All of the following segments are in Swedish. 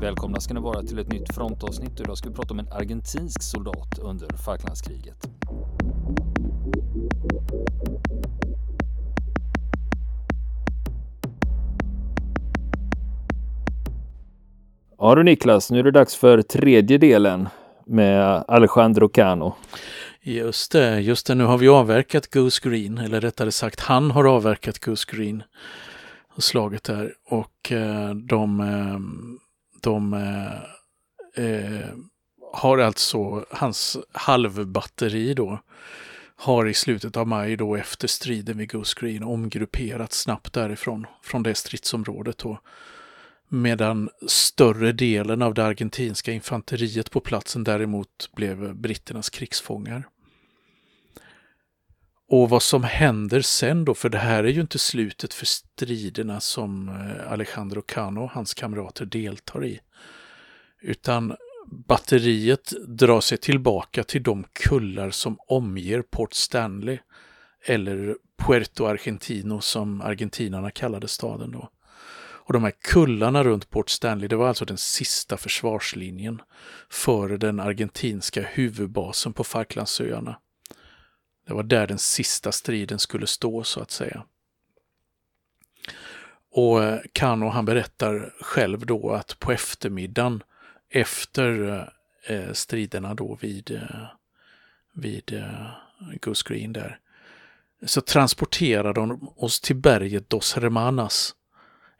Välkomna ska ni vara till ett nytt frontavsnitt. Idag ska vi prata om en argentinsk soldat under Falklandskriget. Ja du Niklas, nu är det dags för tredje delen med Alejandro Cano. Just det, just det. Nu har vi avverkat Goose Green, eller rättare sagt han har avverkat Goose Green. Slaget där och eh, de, eh, de eh, eh, har alltså hans halvbatteri då har i slutet av maj då efter striden vid Goose Green omgrupperat snabbt därifrån, från det stridsområdet då. Medan större delen av det argentinska infanteriet på platsen däremot blev britternas krigsfångar. Och vad som händer sen då, för det här är ju inte slutet för striderna som eh, Alejandro Cano och hans kamrater deltar i. Utan batteriet drar sig tillbaka till de kullar som omger Port Stanley, eller Puerto Argentino som argentinarna kallade staden då. Och de här kullarna runt Port Stanley, det var alltså den sista försvarslinjen för den argentinska huvudbasen på Falklandsöarna. Det var där den sista striden skulle stå så att säga. Och eh, Kano han berättar själv då att på eftermiddagen efter eh, eh, striderna då vid, vid Goose Green där så transporterar de oss till berget Dos Hermanas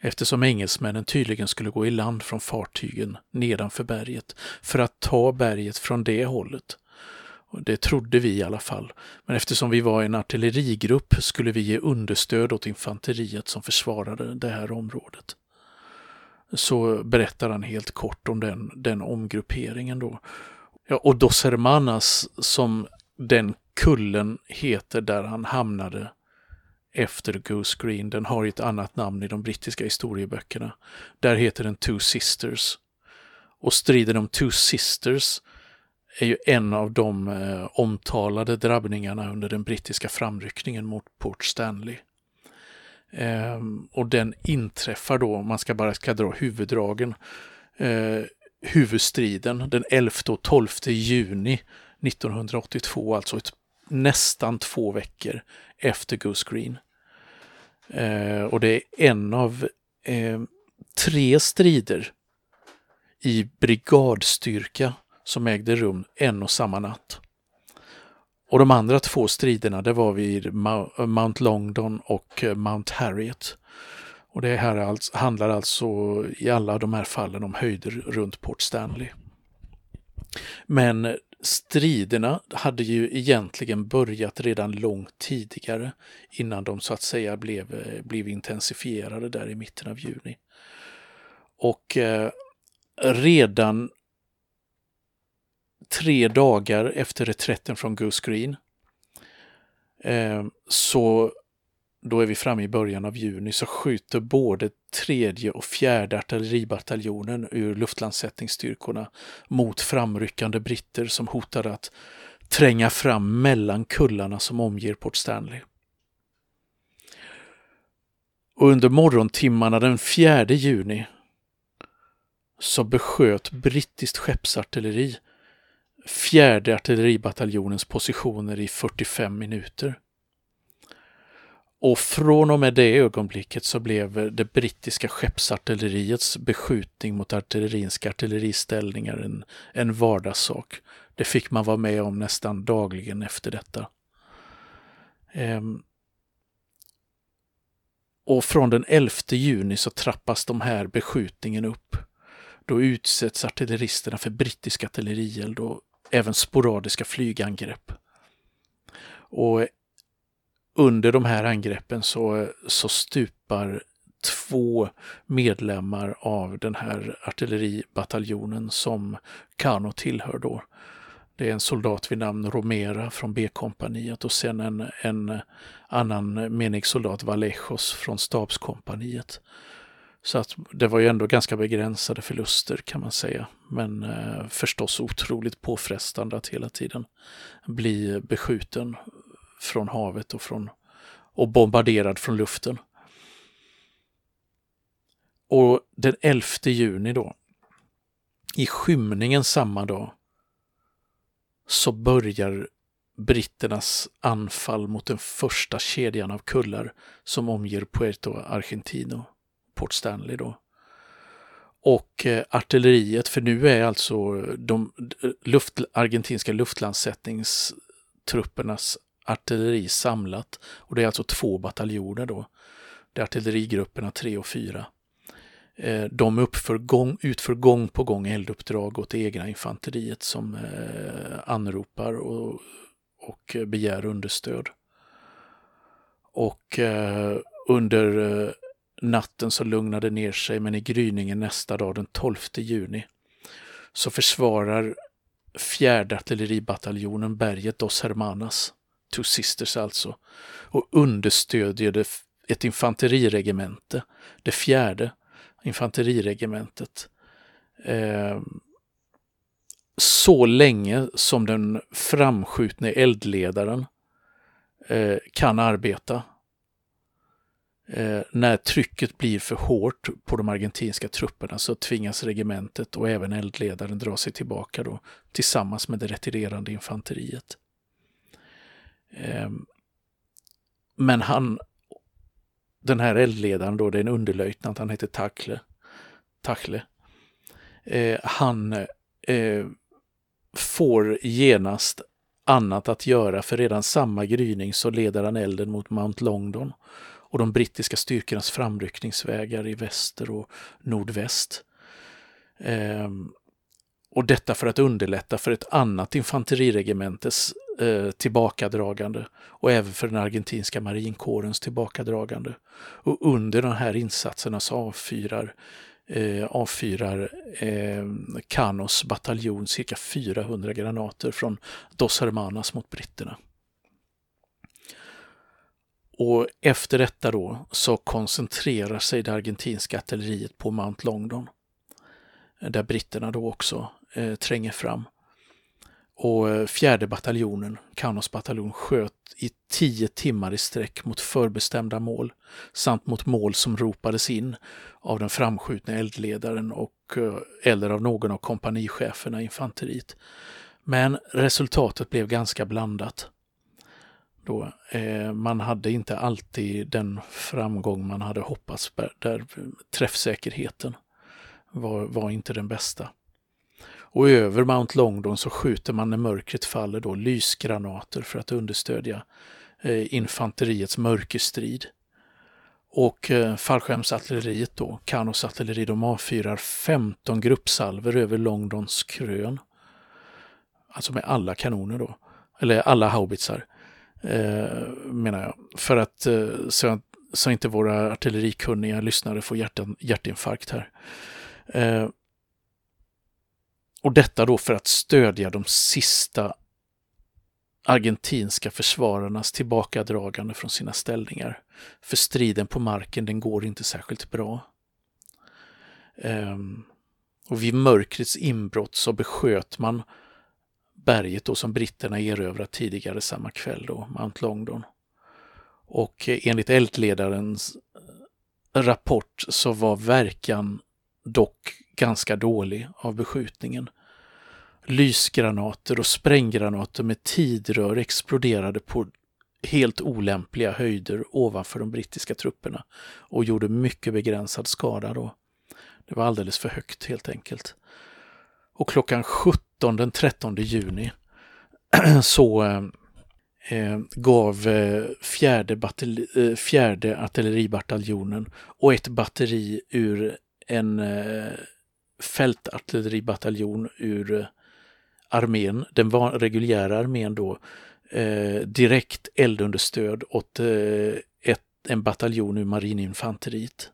eftersom engelsmännen tydligen skulle gå i land från fartygen nedanför berget för att ta berget från det hållet. Det trodde vi i alla fall. Men eftersom vi var en artillerigrupp skulle vi ge understöd åt infanteriet som försvarade det här området. Så berättar han helt kort om den, den omgrupperingen då. Ja, och Dos Hermanas som den kullen heter där han hamnade efter Goose Green. Den har ett annat namn i de brittiska historieböckerna. Där heter den Two Sisters. Och striden om Two Sisters är ju en av de eh, omtalade drabbningarna under den brittiska framryckningen mot Port Stanley. Eh, och den inträffar då, om man ska bara ska dra huvuddragen, eh, huvudstriden den 11 och 12 juni 1982, alltså ett, nästan två veckor efter Goose Green. Eh, och det är en av eh, tre strider i brigadstyrka som ägde rum en och samma natt. Och de andra två striderna det var vid Mount Longdon och eh, Mount Harriet. Och det här handlar alltså i alla de här fallen om höjder runt Port Stanley. Men striderna hade ju egentligen börjat redan långt tidigare innan de så att säga blev, eh, blev intensifierade där i mitten av juni. Och eh, redan tre dagar efter reträtten från Goose Green. Eh, så då är vi framme i början av juni, så skjuter både tredje och fjärde artilleribataljonen ur luftlandsättningsstyrkorna mot framryckande britter som hotade att tränga fram mellan kullarna som omger Port Stanley. Och under morgontimmarna den 4 juni så besköt brittiskt skeppsartilleri fjärde artilleribataljonens positioner i 45 minuter. Och från och med det ögonblicket så blev det brittiska skeppsartilleriets beskjutning mot artillerinska artilleriställningar en, en vardagssak. Det fick man vara med om nästan dagligen efter detta. Ehm. Och från den 11 juni så trappas de här beskjutningen upp. Då utsätts artilleristerna för brittisk artillerield och även sporadiska flygangrepp. Och under de här angreppen så, så stupar två medlemmar av den här artilleribataljonen som Kano tillhör då. Det är en soldat vid namn Romera från B-kompaniet och sen en, en annan menig soldat Valejos från stabskompaniet. Så att det var ju ändå ganska begränsade förluster kan man säga. Men eh, förstås otroligt påfrestande att hela tiden bli beskjuten från havet och, från, och bombarderad från luften. Och den 11 juni då I skymningen samma dag så börjar britternas anfall mot den första kedjan av kullar som omger Puerto Argentino, Port Stanley då. Och eh, artilleriet, för nu är alltså de eh, luft, argentinska luftlandsättningstruppernas artilleri samlat och det är alltså två bataljoner då. Det är artillerigrupperna 3 och 4. Eh, de uppför gång, utför gång på gång elduppdrag åt det egna infanteriet som eh, anropar och, och begär understöd. Och eh, under eh, natten så lugnade ner sig men i gryningen nästa dag den 12 juni så försvarar fjärde artilleribataljonen berget Dos Hermanas, Two Sisters alltså, och understödjer ett infanteriregemente, det fjärde infanteriregementet. Eh, så länge som den framskjutne eldledaren eh, kan arbeta. Eh, när trycket blir för hårt på de argentinska trupperna så tvingas regementet och även eldledaren dra sig tillbaka då, tillsammans med det retirerande infanteriet. Eh, men han den här eldledaren då, det är en underlöjtnant, han heter Takle. Takle. Eh, han eh, får genast annat att göra för redan samma gryning så leder han elden mot Mount Longdon och de brittiska styrkornas framryckningsvägar i väster och nordväst. Eh, och detta för att underlätta för ett annat infanteriregementes eh, tillbakadragande och även för den argentinska marinkårens tillbakadragande. Och under de här insatserna så avfyrar, eh, avfyrar eh, Canos bataljon cirka 400 granater från Dos Hermanas mot britterna. Och efter detta då så koncentrerar sig det argentinska artilleriet på Mount Longdon. Eh, där britterna då också eh, tränger fram. Och eh, fjärde bataljonen, Canos bataljon, sköt i tio timmar i sträck mot förbestämda mål samt mot mål som ropades in av den framskjutna eldledaren och, eh, eller av någon av kompanicheferna i infanteriet. Men resultatet blev ganska blandat. Då, eh, man hade inte alltid den framgång man hade hoppats, där träffsäkerheten var, var inte den bästa. Och över Mount Longdon så skjuter man när mörkret faller då lysgranater för att understödja eh, infanteriets mörkerstrid. Och eh, fallskärmsartilleriet då, Kanos artilleri, de avfyrar 15 gruppsalver över Longdons krön. Alltså med alla kanoner då, eller alla haubitsar eh, menar jag. För att eh, så, så inte våra artillerikunniga lyssnare får hjärtan, hjärtinfarkt här. Eh, och detta då för att stödja de sista argentinska försvararnas tillbakadragande från sina ställningar. För striden på marken den går inte särskilt bra. Eh, och vid mörkrets inbrott så besköt man berget då som britterna erövrat tidigare samma kväll, då, Mount Longdon. Och eh, enligt eldledarens eh, rapport så var verkan dock ganska dålig av beskjutningen. Lysgranater och spränggranater med tidrör exploderade på helt olämpliga höjder ovanför de brittiska trupperna och gjorde mycket begränsad skada då. Det var alldeles för högt helt enkelt. Och klockan 17 den 13 juni så eh, eh, gav eh, fjärde, batteri, eh, fjärde artilleribataljonen och ett batteri ur en eh, fältartilleribataljon ur armén, den var, reguljära armén då, eh, direkt eldunderstöd åt eh, ett, en bataljon ur marininfanteriet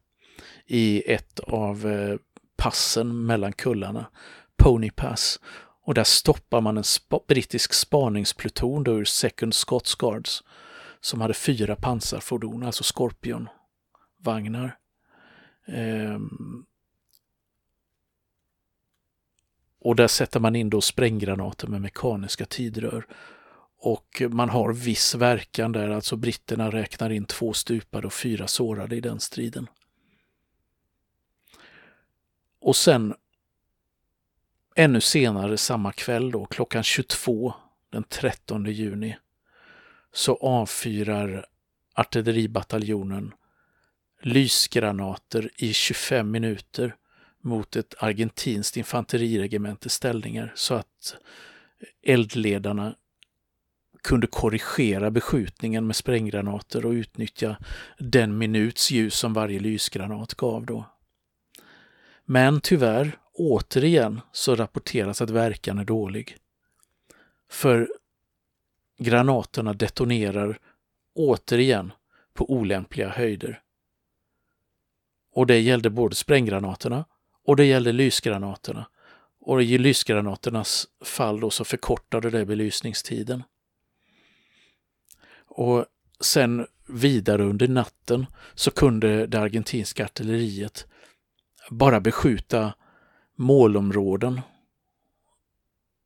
i ett av eh, passen mellan kullarna, Pony Pass. Och där stoppar man en sp brittisk spaningspluton då ur Second Scots Guards som hade fyra pansarfordon, alltså Scorpion-vagnar. Ehm. Och där sätter man in då spränggranater med mekaniska tidrör. Och man har viss verkan där, alltså britterna räknar in två stupade och fyra sårade i den striden. Och sen ännu senare samma kväll då, klockan 22 den 13 juni, så avfyrar artilleribataljonen lysgranater i 25 minuter mot ett argentinskt infanteriregementes ställningar så att eldledarna kunde korrigera beskjutningen med spränggranater och utnyttja den minuts ljus som varje lysgranat gav då. Men tyvärr, återigen, så rapporteras att verkan är dålig. För granaterna detonerar återigen på olämpliga höjder. Och det gällde både spränggranaterna och det gällde lysgranaterna. Och i lysgranaternas fall då så förkortade det belysningstiden. Och sen vidare under natten så kunde det argentinska artilleriet bara beskjuta målområden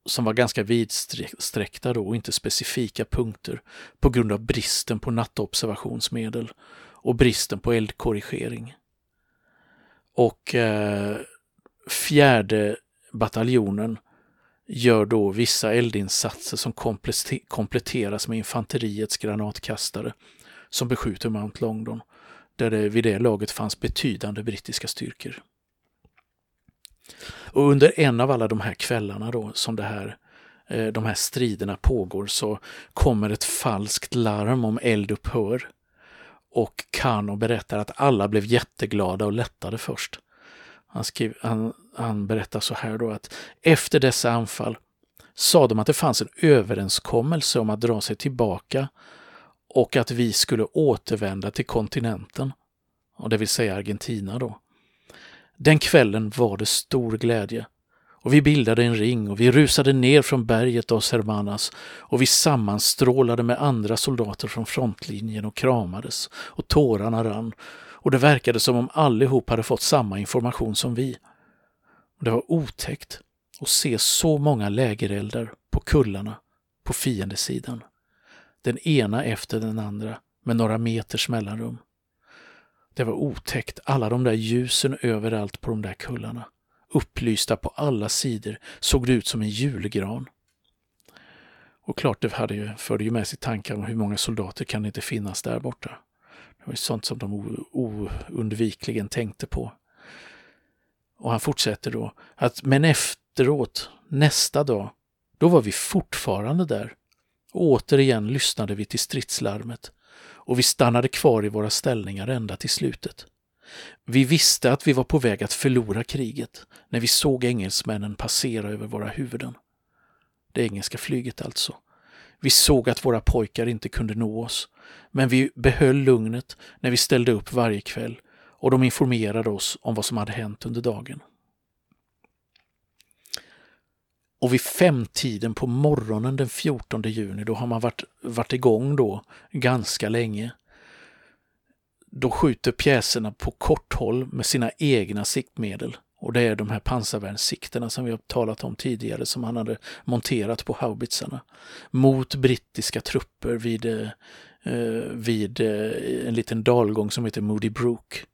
som var ganska vidsträckta då och inte specifika punkter på grund av bristen på nattobservationsmedel och bristen på eldkorrigering. Och eh, fjärde bataljonen gör då vissa eldinsatser som kompletteras med infanteriets granatkastare som beskjuter Mount Longdon, där det vid det laget fanns betydande brittiska styrkor. Och under en av alla de här kvällarna då som det här, eh, de här striderna pågår så kommer ett falskt larm om eldupphör. Och Kano berättar att alla blev jätteglada och lättade först. Han, skriv, han, han berättar så här då att efter dessa anfall sa de att det fanns en överenskommelse om att dra sig tillbaka och att vi skulle återvända till kontinenten, och det vill säga Argentina då. Den kvällen var det stor glädje och vi bildade en ring och vi rusade ner från berget av Hermanas och vi sammanstrålade med andra soldater från frontlinjen och kramades och tårarna rann och det verkade som om allihop hade fått samma information som vi. Det var otäckt att se så många lägereldar på kullarna på fiendesidan. Den ena efter den andra med några meters mellanrum. Det var otäckt, alla de där ljusen överallt på de där kullarna. Upplysta på alla sidor såg det ut som en julgran. Och klart det hade ju, förde ju med sig tankar om hur många soldater kan det inte finnas där borta. Det var ju sånt som de oundvikligen tänkte på. Och han fortsätter då att men efteråt, nästa dag, då var vi fortfarande där. Och återigen lyssnade vi till stridslarmet och vi stannade kvar i våra ställningar ända till slutet. Vi visste att vi var på väg att förlora kriget när vi såg engelsmännen passera över våra huvuden. Det engelska flyget alltså. Vi såg att våra pojkar inte kunde nå oss, men vi behöll lugnet när vi ställde upp varje kväll och de informerade oss om vad som hade hänt under dagen. Och vid femtiden på morgonen den 14 juni, då har man varit, varit igång då ganska länge. Då skjuter pjäserna på kort håll med sina egna siktmedel. Och det är de här pansarvärnssikterna som vi har talat om tidigare som han hade monterat på haubitsarna. Mot brittiska trupper vid, eh, eh, vid eh, en liten dalgång som heter Moody Brook.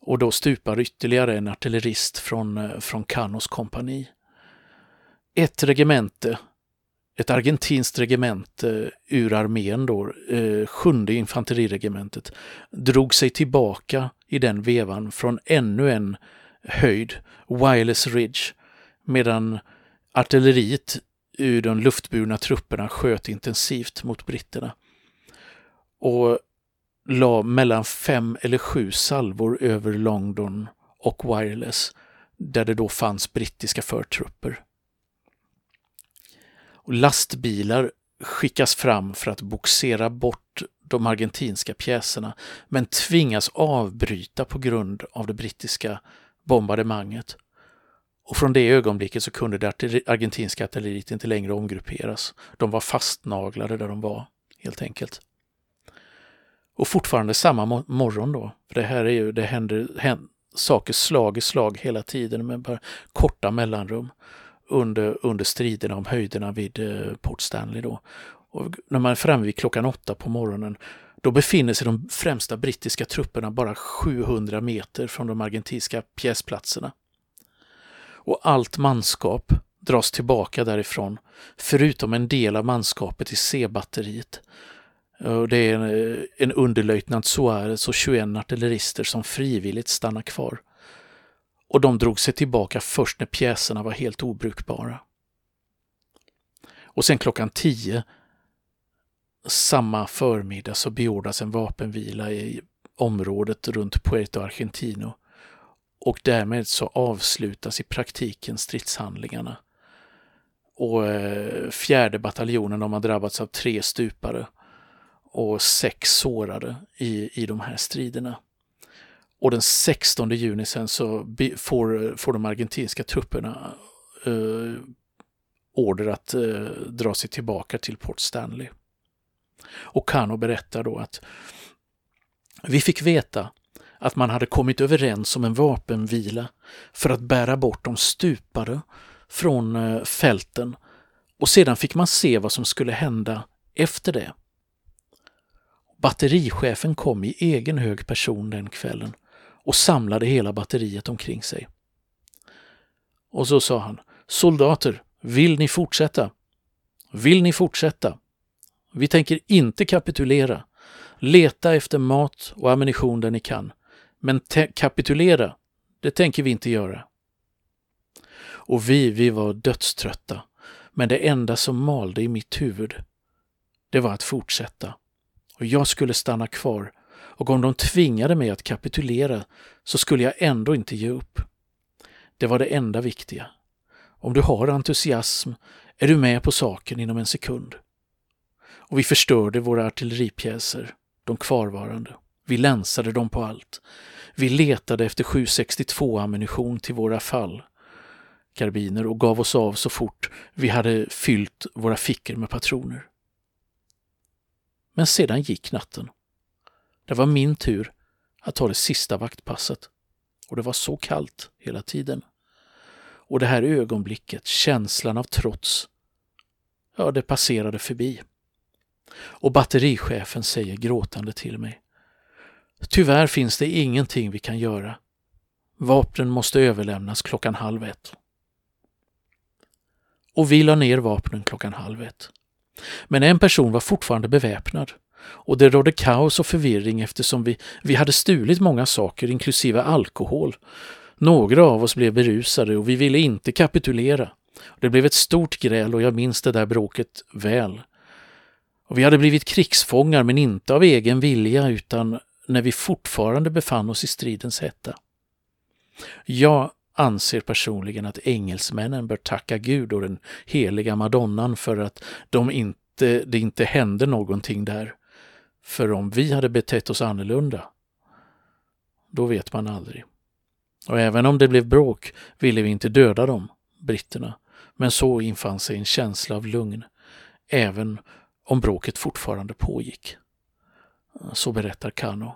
Och då stupar ytterligare en artillerist från, eh, från Canos kompani ett regemente, ett argentinskt regemente eh, ur armén då, eh, sjunde infanteriregementet, drog sig tillbaka i den vevan från ännu en höjd, Wireless Ridge, medan artilleriet ur de luftburna trupperna sköt intensivt mot britterna. Och la mellan fem eller sju salvor över Longdon och Wireless, där det då fanns brittiska förtrupper. Och lastbilar skickas fram för att boxera bort de argentinska pjäserna men tvingas avbryta på grund av det brittiska bombardemanget. Och från det ögonblicket så kunde det argentinska artilleriet inte längre omgrupperas. De var fastnaglade där de var, helt enkelt. Och fortfarande samma morgon då, för det här är ju, det händer, händer saker slag i slag hela tiden med bara korta mellanrum under, under striderna om höjderna vid eh, Port Stanley. Då. Och när man är framme vid klockan åtta på morgonen då befinner sig de främsta brittiska trupperna bara 700 meter från de argentinska pjäsplatserna. och allt manskap dras tillbaka därifrån, förutom en del av manskapet i C-batteriet. Det är eh, en underlöjtnant Suarez och 21 artillerister som frivilligt stannar kvar. Och de drog sig tillbaka först när pjäserna var helt obrukbara. Och sen klockan 10 samma förmiddag så beordras en vapenvila i området runt Puerto Argentino och därmed så avslutas i praktiken stridshandlingarna. Och eh, fjärde bataljonen de har drabbats av tre stupare och sex sårade i, i de här striderna. Och den 16 juni sen så får, får de argentinska trupperna eh, order att eh, dra sig tillbaka till Port Stanley. Och Kano berättar då att vi fick veta att man hade kommit överens om en vapenvila för att bära bort de stupade från eh, fälten och sedan fick man se vad som skulle hända efter det. Batterichefen kom i egen hög person den kvällen och samlade hela batteriet omkring sig. Och så sa han, soldater, vill ni fortsätta? Vill ni fortsätta? Vi tänker inte kapitulera. Leta efter mat och ammunition där ni kan. Men kapitulera, det tänker vi inte göra. Och vi, vi var dödströtta. Men det enda som malde i mitt huvud, det var att fortsätta. Och jag skulle stanna kvar och om de tvingade mig att kapitulera så skulle jag ändå inte ge upp. Det var det enda viktiga. Om du har entusiasm är du med på saken inom en sekund. Och vi förstörde våra artilleripjäser, de kvarvarande. Vi länsade dem på allt. Vi letade efter 762-ammunition till våra fall karbiner och gav oss av så fort vi hade fyllt våra fickor med patroner. Men sedan gick natten. Det var min tur att ta det sista vaktpasset. Och det var så kallt hela tiden. Och det här ögonblicket, känslan av trots, ja, det passerade förbi. Och batterichefen säger gråtande till mig. Tyvärr finns det ingenting vi kan göra. Vapnen måste överlämnas klockan halv ett. Och vi la ner vapnen klockan halv ett. Men en person var fortfarande beväpnad och det rådde kaos och förvirring eftersom vi, vi hade stulit många saker, inklusive alkohol. Några av oss blev berusade och vi ville inte kapitulera. Det blev ett stort gräl och jag minns det där bråket väl. Och vi hade blivit krigsfångar men inte av egen vilja utan när vi fortfarande befann oss i stridens hetta. Jag anser personligen att engelsmännen bör tacka Gud och den heliga madonnan för att de inte, det inte hände någonting där. För om vi hade betett oss annorlunda, då vet man aldrig. Och även om det blev bråk ville vi inte döda dem, britterna, men så infann sig en känsla av lugn, även om bråket fortfarande pågick. Så berättar Kano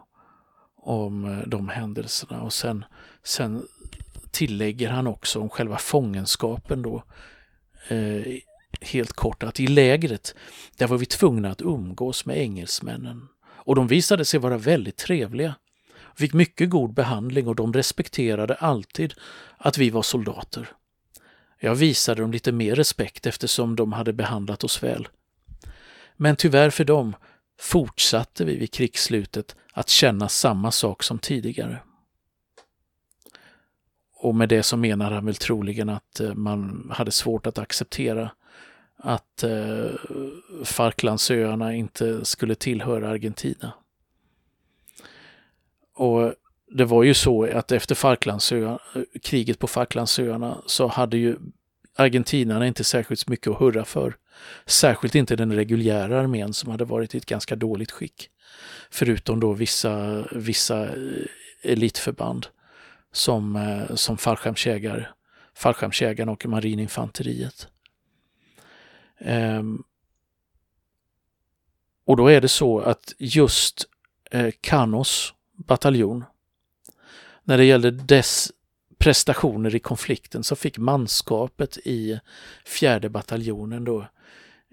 om eh, de händelserna och sen, sen tillägger han också om själva fångenskapen då eh, helt kort att i lägret där var vi tvungna att umgås med engelsmännen och de visade sig vara väldigt trevliga. Fick mycket god behandling och de respekterade alltid att vi var soldater. Jag visade dem lite mer respekt eftersom de hade behandlat oss väl. Men tyvärr för dem fortsatte vi vid krigsslutet att känna samma sak som tidigare. Och med det så menar han väl troligen att eh, man hade svårt att acceptera att eh, Falklandsöarna inte skulle tillhöra Argentina. Och det var ju så att efter Falklandsöarna, eh, kriget på Falklandsöarna så hade ju argentinarna inte särskilt mycket att hurra för. Särskilt inte den reguljära armén som hade varit i ett ganska dåligt skick. Förutom då vissa, vissa eh, elitförband som, eh, som fallskärmsjägare, fallskärmsjägarna och marininfanteriet. Ehm, och då är det så att just eh, Kanos bataljon, när det gällde dess prestationer i konflikten så fick manskapet i fjärde bataljonen då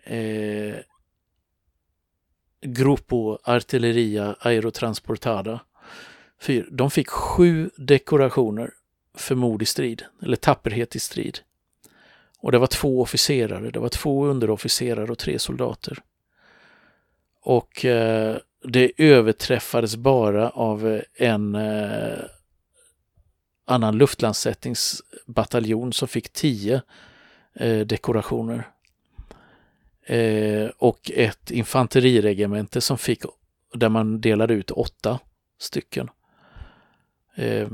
eh, Grupo Artilleria Aerotransportada. De fick sju dekorationer för mod i strid, eller tapperhet i strid. Och det var två officerare, det var två underofficerare och tre soldater. Och eh, det överträffades bara av eh, en eh, annan luftlandsättningsbataljon som fick tio eh, dekorationer. Eh, och ett infanteriregemente som fick, där man delade ut åtta stycken. Eh,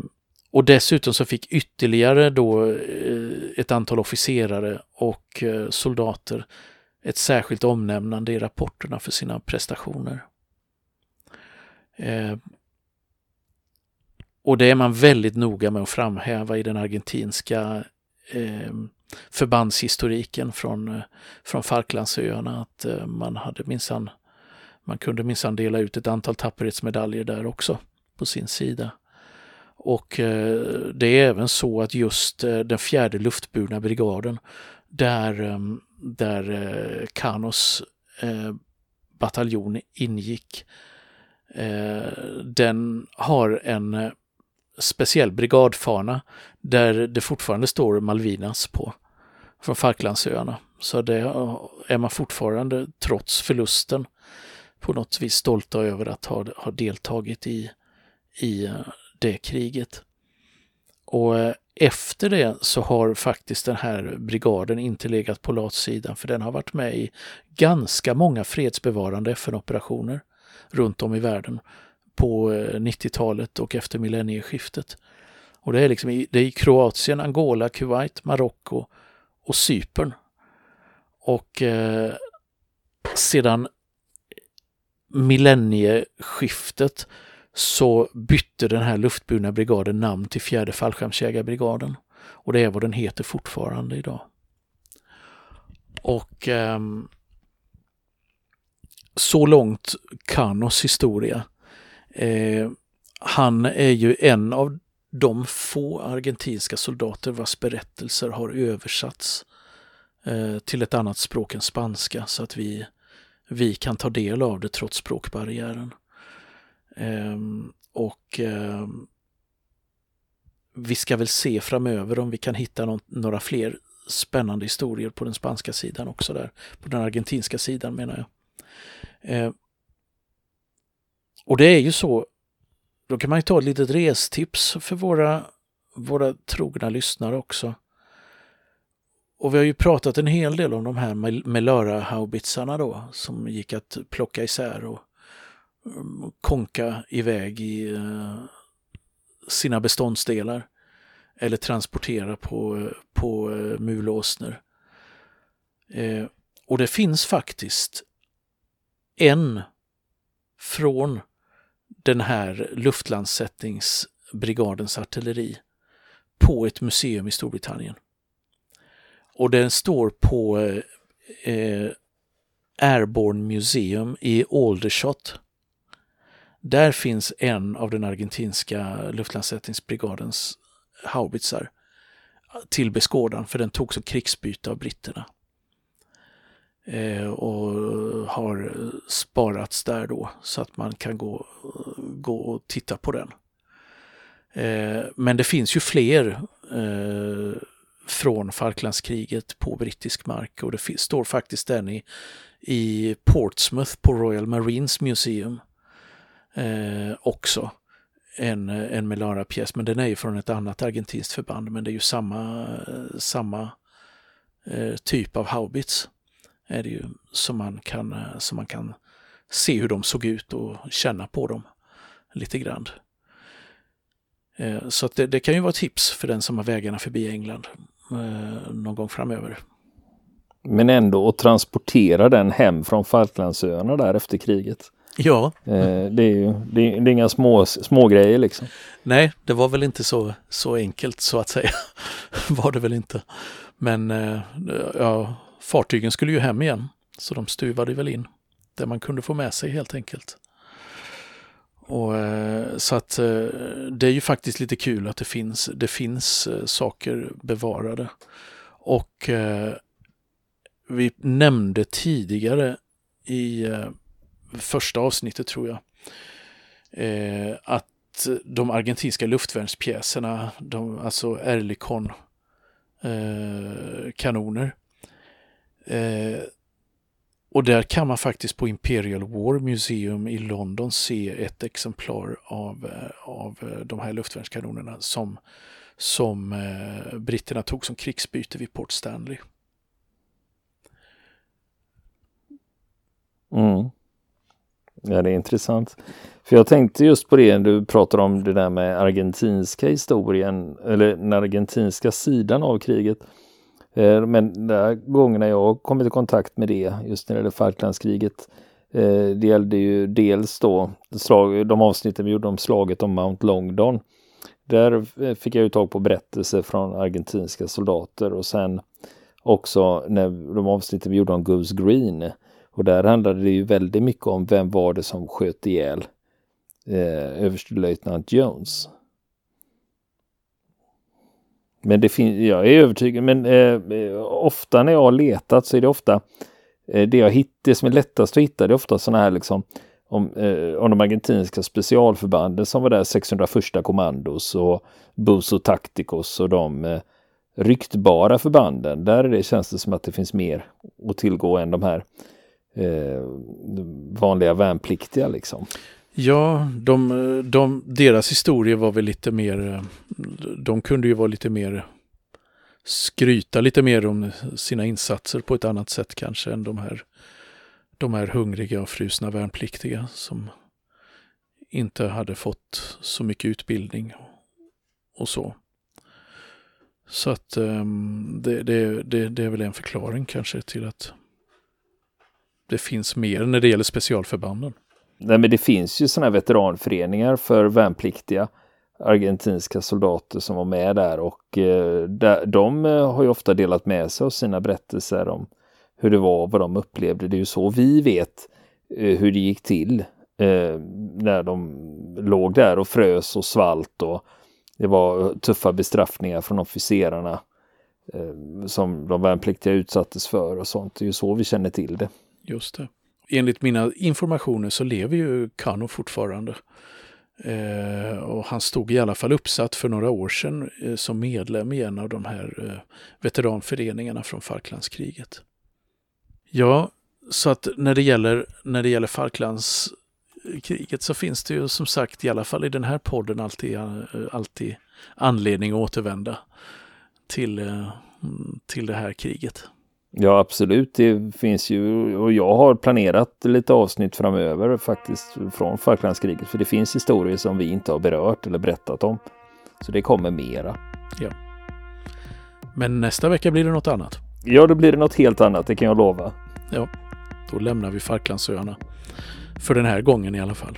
och dessutom så fick ytterligare då eh, ett antal officerare och eh, soldater ett särskilt omnämnande i rapporterna för sina prestationer. Eh, och det är man väldigt noga med att framhäva i den argentinska förbandshistoriken från, från Falklandsöarna att man hade minsann man kunde minsann dela ut ett antal tapperhetsmedaljer där också på sin sida. Och eh, det är även så att just eh, den fjärde luftburna brigaden där, ehm, där eh, Kanos bataljon ingick, den har en speciell brigadfana där det fortfarande står Malvinas på från Falklandsöarna. Så det är man fortfarande, trots förlusten, på något vis stolta över att ha, ha deltagit i, i det kriget. Och eh, efter det så har faktiskt den här brigaden inte legat på latsidan för den har varit med i ganska många fredsbevarande FN-operationer runt om i världen på eh, 90-talet och efter millennieskiftet. Och det är liksom i, det är i Kroatien, Angola, Kuwait, Marocko och Cypern. Och eh, sedan millennieskiftet så bytte den här luftburna brigaden namn till fjärde fallskärmsjägarbrigaden. Och det är vad den heter fortfarande idag. Och eh, så långt Kanos historia. Eh, han är ju en av de få argentinska soldater vars berättelser har översatts eh, till ett annat språk än spanska så att vi, vi kan ta del av det trots språkbarriären. Ehm, och ehm, vi ska väl se framöver om vi kan hitta någon, några fler spännande historier på den spanska sidan också där. På den argentinska sidan menar jag. Eh, och det är ju så, då kan man ju ta ett litet restips för våra, våra trogna lyssnare också. Och vi har ju pratat en hel del om de här Melöra-haubitsarna då som gick att plocka isär och konka iväg i eh, sina beståndsdelar eller transportera på, eh, på eh, mulåsner. Och det finns faktiskt en från den här luftlandsättningsbrigadens artilleri på ett museum i Storbritannien. Och den står på eh, Airborne Museum i Aldershot där finns en av den argentinska luftlandsättningsbrigadens haubitsar till beskådan för den tog som krigsbyte av britterna. Eh, och har sparats där då så att man kan gå, gå och titta på den. Eh, men det finns ju fler eh, från Falklandskriget på brittisk mark och det står faktiskt den i, i Portsmouth på Royal Marines Museum eh, också. En, en Melara-pjäs, men den är ju från ett annat argentinskt förband, men det är ju samma, samma eh, typ av haubits är det ju som man, kan, eh, som man kan se hur de såg ut och känna på dem lite grann. Eh, så det, det, kan ju vara tips för den som har vägarna förbi England eh, någon gång framöver. Men ändå att transportera den hem från Falklandsöarna där efter kriget. Ja. Eh, det, är ju, det, är, det är inga små, små grejer liksom. Nej, det var väl inte så, så enkelt så att säga. var det väl inte. Men eh, ja, fartygen skulle ju hem igen. Så de stuvade väl in det man kunde få med sig helt enkelt. Och, eh, så att det är ju faktiskt lite kul att det finns, det finns saker bevarade. Och vi nämnde tidigare i första avsnittet tror jag. Eh, att de argentinska luftvärnspjäserna, de, alltså Erlikon eh, kanoner. Eh, och där kan man faktiskt på Imperial War Museum i London se ett exemplar av, eh, av eh, de här luftvärnskanonerna som, som eh, britterna tog som krigsbyte vid Port Stanley. Mm. Ja, det är intressant. För jag tänkte just på det, du pratar om det där med argentinska historien, eller den argentinska sidan av kriget. Eh, men de här gångerna jag kommit i kontakt med det, just när det gäller Falklandskriget, eh, det gällde ju dels då slag, de avsnitten vi gjorde om slaget om Mount Longdon. Där eh, fick jag ju tag på berättelser från argentinska soldater och sen också när de avsnitten vi gjorde om Goose Green. Och där handlade det ju väldigt mycket om vem var det som sköt ihjäl eh, överstelöjtnant Jones. Men det finns, jag är övertygad, men eh, ofta när jag har letat så är det ofta eh, det jag hittar, det som är lättast att hitta, det är ofta sådana här liksom om, eh, om de argentinska specialförbanden som var där 601 kommandos och Buso Tacticos och de eh, ryktbara förbanden. Där är det, känns det som att det finns mer att tillgå än de här eh, vanliga värnpliktiga liksom. Ja, de, de, deras historia var väl lite mer, de kunde ju vara lite mer skryta lite mer om sina insatser på ett annat sätt kanske än de här, de här hungriga och frusna värnpliktiga som inte hade fått så mycket utbildning och så. Så att um, det, det, det, det är väl en förklaring kanske till att det finns mer när det gäller specialförbanden. Nej, men det finns ju sådana veteranföreningar för värnpliktiga argentinska soldater som var med där och eh, de eh, har ju ofta delat med sig av sina berättelser om hur det var och vad de upplevde. Det är ju så vi vet eh, hur det gick till eh, när de låg där och frös och svalt och det var eh, tuffa bestraffningar från officerarna eh, som de värnpliktiga utsattes för och sånt. Det är ju så vi känner till det. Just det enligt mina informationer så lever ju Kano fortfarande. Eh, och han stod i alla fall uppsatt för några år sedan eh, som medlem i en av de här eh, veteranföreningarna från Falklandskriget. Ja, så att när det gäller, när det gäller Falklandskriget så finns det ju som sagt i alla fall i den här podden alltid, eh, alltid anledning att återvända till, eh, till det här kriget. Ja, absolut. Det finns ju och jag har planerat lite avsnitt framöver faktiskt från Falklandskriget. För det finns historier som vi inte har berört eller berättat om. Så det kommer mera. Ja. Men nästa vecka blir det något annat. Ja, då blir det något helt annat, det kan jag lova. Ja, då lämnar vi Falklandsöarna. För den här gången i alla fall.